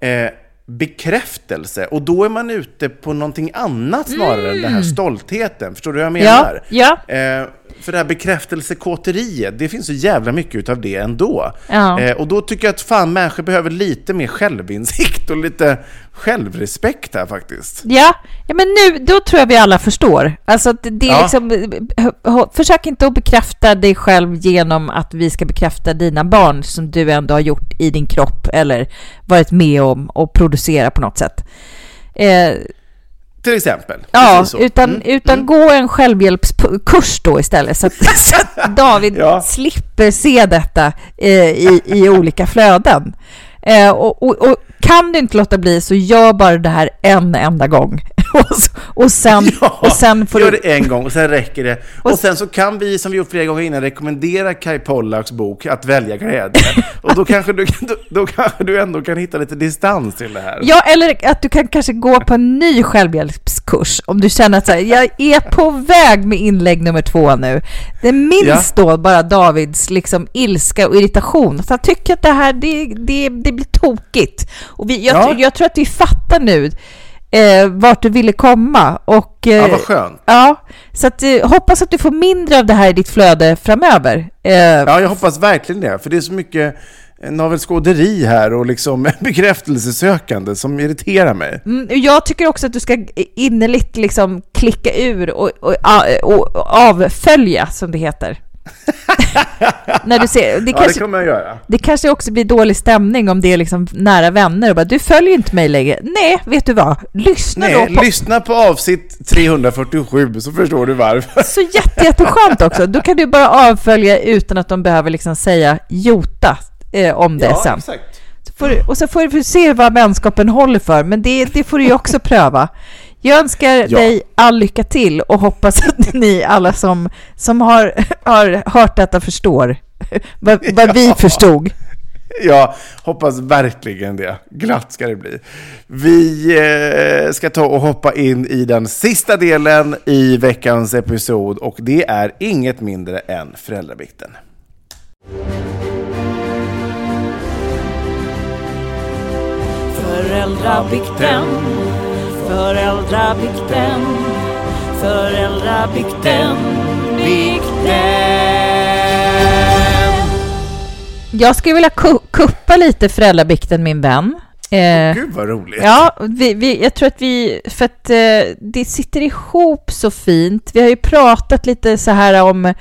eh, bekräftelse. Och då är man ute på någonting annat snarare än den här stoltheten. Förstår du vad jag menar? Mm. Ja, ja. Eh, för det här bekräftelsekåteriet, det finns så jävla mycket utav det ändå. Ja. Eh, och då tycker jag att fan människor behöver lite mer självinsikt och lite självrespekt här faktiskt. Ja, ja, men nu, då tror jag vi alla förstår. Alltså, det är Ja. liksom, h- h- försök inte att bekräfta dig själv genom att vi ska bekräfta dina barn som du ändå har gjort i din kropp eller varit med om och producera på något sätt. Eh, Till exempel. ja, utan, Mm, utan mm. gå en självhjälpskurs då istället så att, så att David Ja. slipper se detta eh, i, i olika flöden. Eh, och, och, och kan du inte låta bli så gör bara det här en enda gång och, och, sen, Ja, och sen får gör du... det en gång och sen räcker det. Och Och sen så kan vi, som vi gjort flera gånger innan, rekommendera Kai Pollaks bok Att välja glädje. Och då kanske, du, då, då kanske du ändå kan hitta lite distans till det här. Ja, eller att du kan kanske gå på en ny självhjälpskurs om du känner att så här, jag är på väg med inlägg nummer två nu. Det minns då bara Davids liksom ilska och irritation. Att han tycker att det här, det, det, det blir tokigt. Och vi, jag, Ja. jag tror att vi fattar nu eh, vart du ville komma. Och, eh, Ja, vad skönt. Ja, så att, eh, hoppas att du får mindre av det här i ditt flöde framöver. Eh, Ja, jag hoppas verkligen det. För det är så mycket eh, navelskåderi här och liksom bekräftelsesökande som irriterar mig. Mm, jag tycker också att du ska innerligt liksom klicka ur och, och, och, och avfölja, som det heter. När du ser, det, Ja, det kanske, kommer jag göra. det kanske också blir dålig stämning om det är liksom nära vänner och bara du följer inte mig längre. Nej, vet du vad? Lyssna Nej, då på... lyssna på avsnitt 347 så förstår du varför. Så jätte, jätteskönt också. Då kan du bara avfölja utan att de behöver liksom säga jota eh, om det sen. exakt. Så du, och så får du se vad vänskapen håller för, men det, det får du ju också pröva. Jag önskar Ja. dig all lycka till och hoppas att ni alla som, som har, har hört detta förstår vad, vad vi Ja. förstod. Jag hoppas verkligen det. Glatt ska det bli. Vi eh, ska ta och hoppa in i den sista delen i veckans episod och det är inget mindre än föräldravikten. Föräldrabikten, föräldrabikten, föräldrabikten, bikten. Jag skulle vilja ku kuppa lite föräldrabikten, min vän. Eh, Gud vad roligt! Ja, vi, vi, jag tror att vi, för att eh, det sitter ihop så fint. Vi har ju pratat lite så här om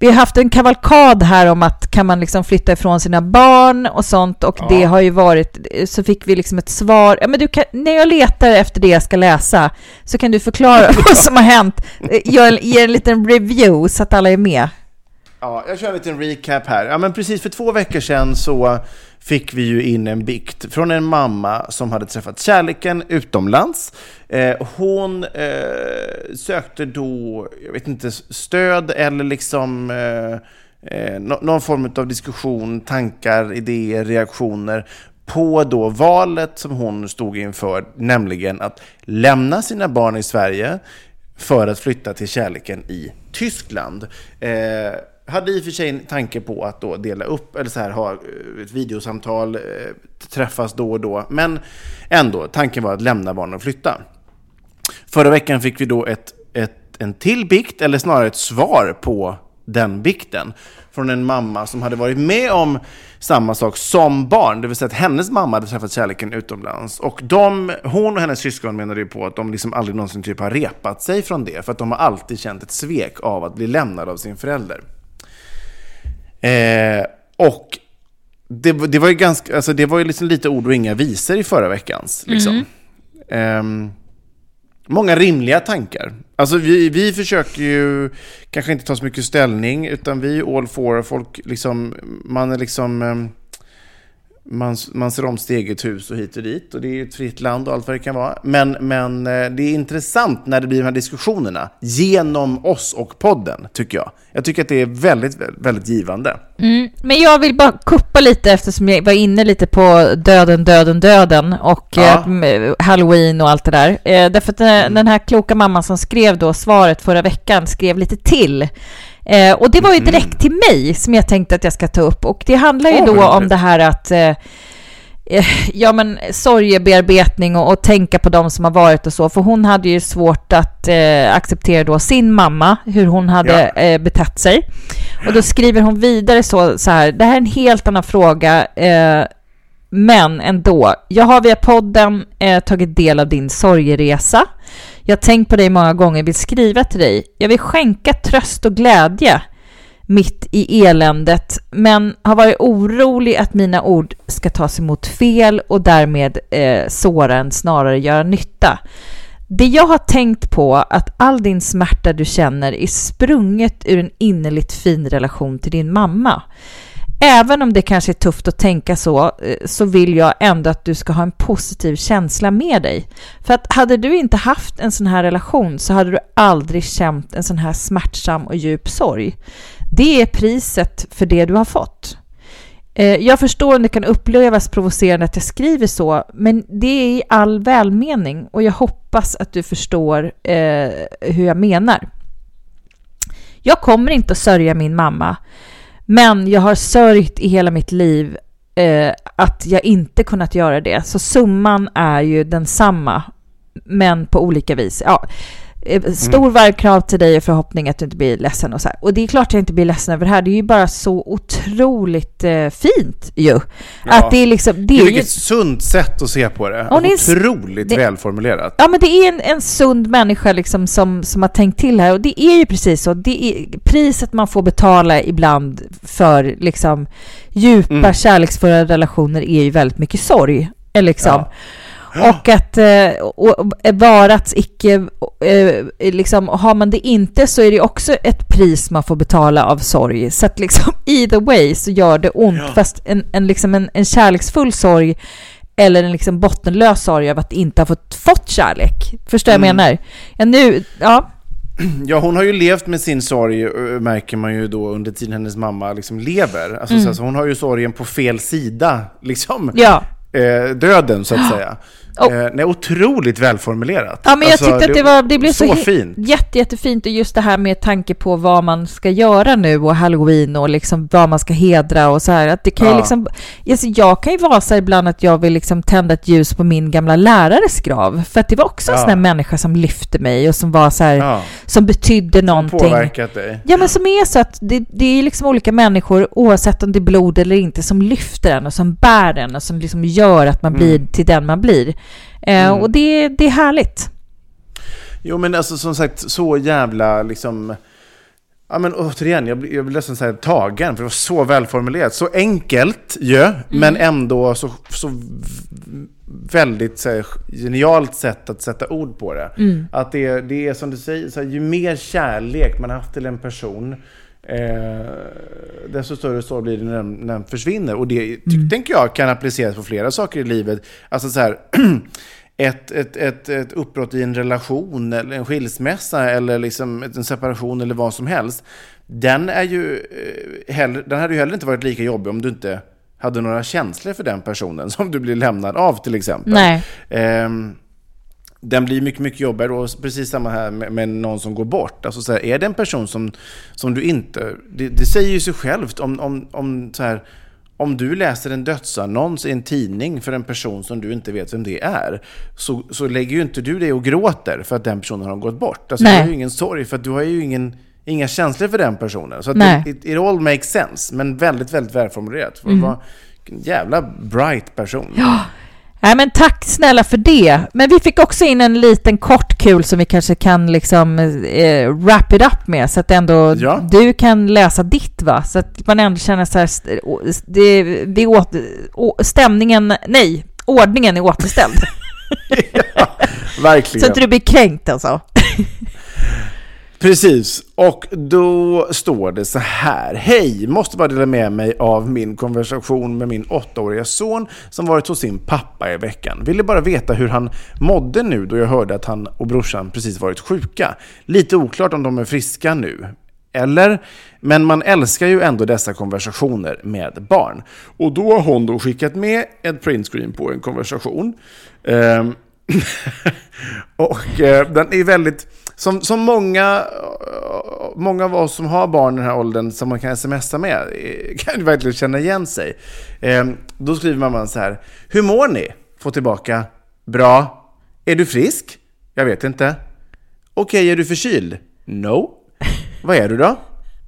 vi har haft en kavalkad här om att kan man liksom flytta ifrån sina barn och sånt och ja. det har ju varit, så fick vi liksom ett svar. Ja, men du kan, när jag letar efter det jag ska läsa så kan du förklara vad som har hänt. Jag ger en liten review så att alla är med. Ja, jag kör en liten recap här. Ja, men precis för två veckor sedan så fick vi ju in en bikt från en mamma som hade träffat kärleken utomlands. Eh, hon eh, sökte då, jag vet inte, stöd eller liksom eh, eh någon form av diskussion, tankar, idéer, reaktioner på då valet som hon stod inför, nämligen att lämna sina barn i Sverige för att flytta till kärleken i Tyskland. Eh, hade i och för sig en tanke på att då dela upp, eller så här ha eh, ett videosamtal, eh, träffas då och då. Men ändå, tanken var att lämna barnen och flytta. Förra veckan fick vi då ett, ett, en till bikt, eller snarare ett svar på den bikten. Från en mamma som hade varit med om samma sak som barn. Det vill säga att hennes mamma hade träffat kärleken utomlands. Och de, hon och hennes syskon menade ju på att de liksom aldrig någonsin typ har repat sig från det. För att de har alltid känt ett svek av att bli lämnade av sin förälder. Eh, och det, det, var ju ganska, alltså det var ju liksom lite ord och inga visor i förra veckans. Liksom. Mm. Eh, många rimliga tankar. Alltså vi, vi försöker ju kanske inte ta så mycket ställning, utan vi är all for folk, liksom, man är liksom... Eh, man, man ser om sitt eget hus och hit och dit. Och det är ett fritt land och allt vad det kan vara. Men, men eh, det är intressant när det blir de här diskussionerna genom oss och podden, tycker jag. Jag tycker att det är väldigt, väldigt givande. Mm, men jag vill bara kuppa lite eftersom jag var inne lite på döden, döden, döden och ja. eh, halloween och allt det där. Eh, därför att mm. den här kloka mamman som skrev då svaret förra veckan skrev lite till Eh, och det var ju mm. direkt till mig som jag tänkte att jag ska ta upp. Och det handlar ju oh, då om det här att eh, eh, ja, men sorgebearbetning och, och, tänka på de som har varit och så. För hon hade ju svårt att eh, acceptera då sin mamma, hur hon hade ja. eh, betett sig. Och då skriver hon vidare så, så här, det här är en helt annan fråga, eh, men ändå. Jag har via podden eh, tagit del av din sorgeresa. Jag har tänkt på dig många gånger, vill skriva till dig. Jag vill skänka tröst och glädje mitt i eländet, men har varit orolig att mina ord ska tas emot fel och därmed eh, såra än snarare göra nytta. Det jag har tänkt på att all din smärta du känner är sprunget ur en innerligt fin relation till din mamma. Även om det kanske är tufft att tänka så, eh, så vill jag ändå att du ska ha en positiv känsla med dig. För att hade du inte haft en sån här relation så hade du aldrig känt en sån här smärtsam och djup sorg. Det är priset för det du har fått. Eh, jag förstår om det kan upplevas provocerande att jag skriver så, men det är i all välmening och jag hoppas att du förstår eh, hur jag menar. Jag kommer inte att sörja min mamma, men jag har sörjt i hela mitt liv eh, att jag inte kunnat göra det. Så summan är ju densamma, men på olika vis. Ja, stor mm. till dig och förhoppning att du inte blir ledsen och så här. Och det är klart jag inte blir ledsen över det här. Det är ju bara så otroligt eh, fint ju. Ja. Att det är liksom... Det är ju... ett sunt sätt att se på det. Alltså, otroligt det, välformulerat. Ja, men det är en, en sund människa liksom som, som har tänkt till här. Och det är ju precis så. Det är priset man får betala ibland för liksom djupa mm. kärleksfulla relationer är ju väldigt mycket sorg. Liksom. Ja. Och att eh, och, varats icke, eh, liksom, har man det inte så är det också ett pris man får betala av sorg. Så att liksom either way så gör det ont, ja. fast en, en, liksom en, en kärleksfull sorg eller en liksom bottenlös sorg av att inte ha fått, fått kärlek. Förstår mm. jag menar? Ja, nu, ja. Ja, hon har ju levt med sin sorg, eh, märker man ju då under tiden hennes mamma liksom lever. Alltså, mm. så, så hon har ju sorgen på fel sida, liksom. Ja. Eh, döden, så att säga. Oh. Eh, nej, otroligt välformulerat. Ja, men jag Alltså, tyckte att det, var, det blev så, så fint. Jätte, jättefint och just det här med tanke på vad man ska göra nu och halloween och liksom vad man ska hedra och så här. Att det kan Ja. liksom, alltså jag kan ju vara så ibland att jag vill liksom tända ett ljus på min gamla lärares grav. För att det var också en Ja. sån här människa som lyfte mig och som var så här, Ja. som betydde Som någonting. påverkat dig. Ja, men som är så att det, det är liksom olika människor, oavsett om det är blod eller inte, som lyfter en och som bär en och som liksom gör att man Mm. blir till den man blir. Eh, Och det, det är härligt. Jo men alltså som sagt så jävla liksom Ja men återigen, jag jag blir nästan så här tagen för det var så välformulerat. Så enkelt ju, men ändå så, så väldigt så här, genialt sätt att sätta ord på det. Att det, det är som du säger, så här, ju mer kärlek man har haft till en person Eh, desto större sorg blir det när den, när den försvinner. Och det ty- tänker jag kan appliceras på flera saker i livet. Alltså så här, ett, ett, ett, ett uppbrott i en relation, eller en skilsmässa, eller liksom en separation eller vad som helst. Den, är ju, eh, heller, den hade ju heller inte varit lika jobbig om du inte hade några känslor för den personen som du blir lämnad av till exempel. Nej. Ehm, den blir mycket, mycket jobbigare och precis samma här med, med någon som går bort. Alltså så här, är det en person som, som du inte... Det, det säger ju sig självt om, om, om, så här, om du läser en dödsannons i en tidning för en person som du inte vet vem det är, så, så lägger ju inte du dig och gråter för att den personen har gått bort. Alltså, du har ju ingen sorg för att du har ju ingen, inga känslor för den personen. Så att Nej. det, it, it all makes sense, men väldigt, väldigt välformulerat. För Mm. att vara en jävla bright person. Nej, men tack snälla för det. Men vi fick också in en liten kort kul som vi kanske kan liksom eh, wrap it up med så att ändå Ja. du kan läsa ditt va? Så att man ändå känner så här, det, vi åt, å, stämningen, nej, ordningen är återställd. Verkligen. så att du blir kränkt alltså. Precis, och då står det så här. Hej, måste bara dela med mig av min konversation med min åttaåriga son som varit hos sin pappa i veckan. Ville bara veta hur han mådde nu då jag hörde att han och brorsan precis varit sjuka. Lite oklart om de är friska nu. Eller? Men man älskar ju ändå dessa konversationer med barn. Och då har hon då skickat med ett printscreen på en konversation. Ehm, och eh, den är väldigt, som, som många, många av oss som har barn i den här åldern som man kan smsa med, eh, kan ju verkligen känna igen sig. Eh, då skriver mamman så här, hur mår ni? Få tillbaka, bra. Är du frisk? Jag vet inte. Okej, är du förkyld? No. Vad är du då?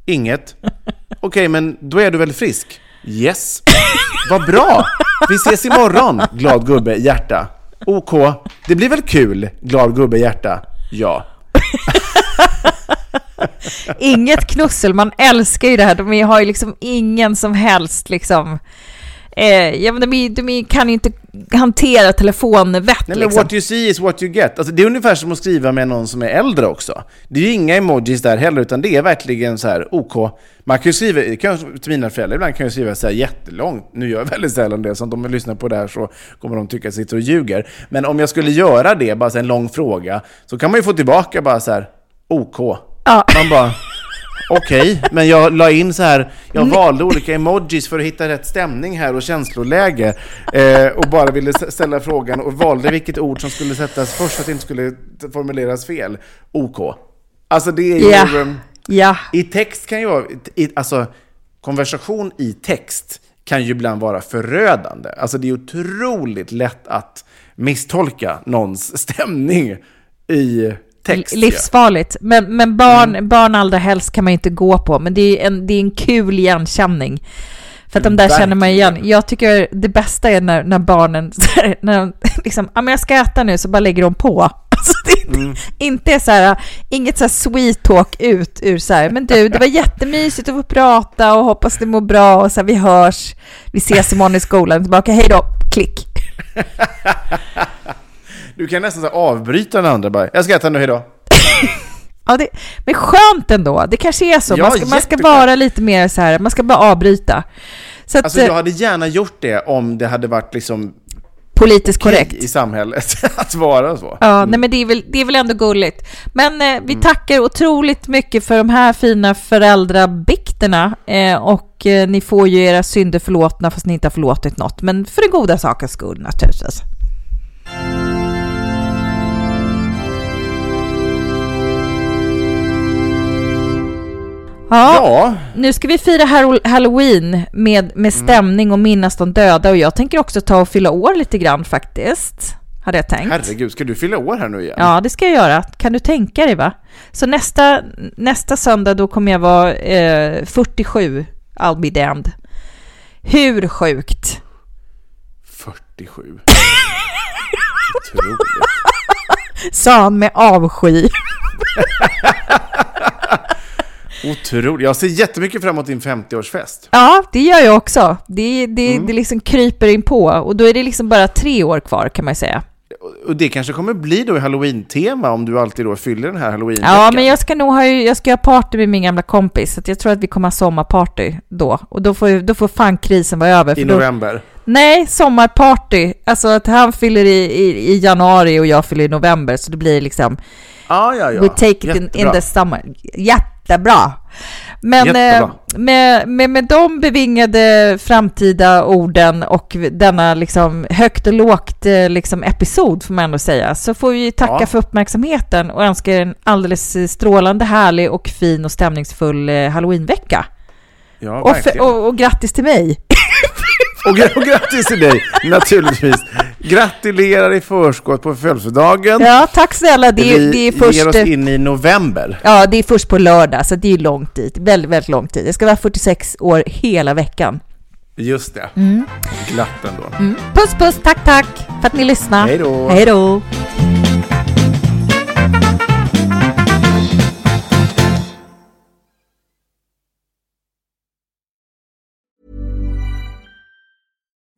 Inget. Okej, men då är du väl frisk? Yes. Vad bra! Vi ses imorgon, glad gubbe, hjärta. OK. Det blir väl kul, glad gubbe, hjärta. Ja. Inget knussel, man älskar ju det här. De har ju liksom ingen som helst liksom... Eh, ja, men de, de kan ju inte hantera telefonvett Nej, men liksom. what you see is what you get. Alltså, det är ungefär som att skriva med någon som är äldre också. Det är ju inga emojis där heller, utan det är verkligen så här OK. Man kan ju skriva, kan, till mina föräldrar ibland kan jag skriva så här jättelångt. Nu gör jag väldigt sällan det, så om de lyssnar på det här så kommer de tycka att jag sitter och ljuger. Men om jag skulle göra det, bara så en lång fråga, så kan man ju få tillbaka bara så här OK. Ja. Man bara... Okej, men jag la in så här, jag valde olika emojis för att hitta rätt stämning här och känsloläge. Eh, och bara ville ställa frågan och valde vilket ord som skulle sättas först för att det inte skulle formuleras fel. OK. Alltså det är ju... Ja. ehm, Ja. I text kan ju vara... I, alltså, konversation i text kan ju ibland vara förödande. Alltså det är otroligt lätt att misstolka någons stämning i text. Livsfarligt. Men, men barn, Mm. barn allra helst kan man ju inte gå på. Men det är en, det är en kul igenkänning. För att de där känner man igen. Verkligen. Jag tycker det bästa är när, när barnen, när de liksom, ja men jag ska äta nu, så bara lägger de på. Alltså det Mm. inte så här, inget så här sweet talk ut ur så här, men du, det var jättemysigt att få prata och hoppas det mår bra och så här, vi hörs, vi ses imorgon i skolan, tillbaka, hej då, klick. Du kan nästan så avbryta den andra bara. Jag ska äta nu, hejdå. Ja, det, men skönt ändå. Det kanske är så. Ja, man, ska, man ska vara lite mer så här, man ska bara avbryta. Så att, Alltså eh, jag hade gärna gjort det om det hade varit liksom politiskt korrekt. i samhället att vara så. Ja, nej men det är, väl, det är väl ändå gulligt. Men eh, vi tackar otroligt mycket för de här fina föräldrabikterna. Eh, och eh, ni får ju era synder förlåtna fast ni inte har förlåtit något. Men för den goda sakens skull naturligtvis. Ja, Ja. nu ska vi fira Hall- Halloween med, med stämning och minnas de döda och jag tänker också ta och fylla år lite grann faktiskt. Hade jag tänkt. Herregud, ska du fylla år här nu igen? Ja, det ska jag göra. Kan du tänka dig va? Så nästa, nästa söndag då kommer jag vara eh, 47, I'll be damned. Hur sjukt? 47. Otroligt. Sa han med avsky. Otroligt. Jag ser jättemycket fram emot din 50-årsfest. Ja, det gör jag också. Det, det, det liksom kryper in på och då är det liksom bara tre år kvar kan man säga. Och det kanske kommer bli då halloween-tema om du alltid då fyller den här halloween Ja, men jag ska nog ha, jag ska ha party med min gamla kompis, så jag tror att vi kommer ha sommarparty då. Och då får, då får fan krisen vara över. I då, november. Nej, sommarparty. Alltså att han fyller i, i, i januari och jag fyller i november, så det blir liksom Ja, ja, ja. We take it in, in the summer. Jättebra! Men eh, Jättebra. med, med, med de bevingade framtida orden och denna liksom högt och lågt eh, liksom episod får man ändå säga, så får vi tacka Ja. för uppmärksamheten och önska er en alldeles strålande härlig och fin och stämningsfull eh, halloweenvecka. Ja, Och, för, och, och grattis till mig! Och, och grattis till dig, naturligtvis. Gratulerar i förskott på födelsedagen. Ja, tack snälla. Det, är- Vi det är först... ger oss in i november. Ja, det är först på lördag, så det är långt dit. Väldigt, väldigt lång tid. Det ska vara 46 år hela veckan. Just det. Mm. Glatt ändå. Mm. Puss, puss, tack, tack för att ni lyssnade. Hej då. Hej då.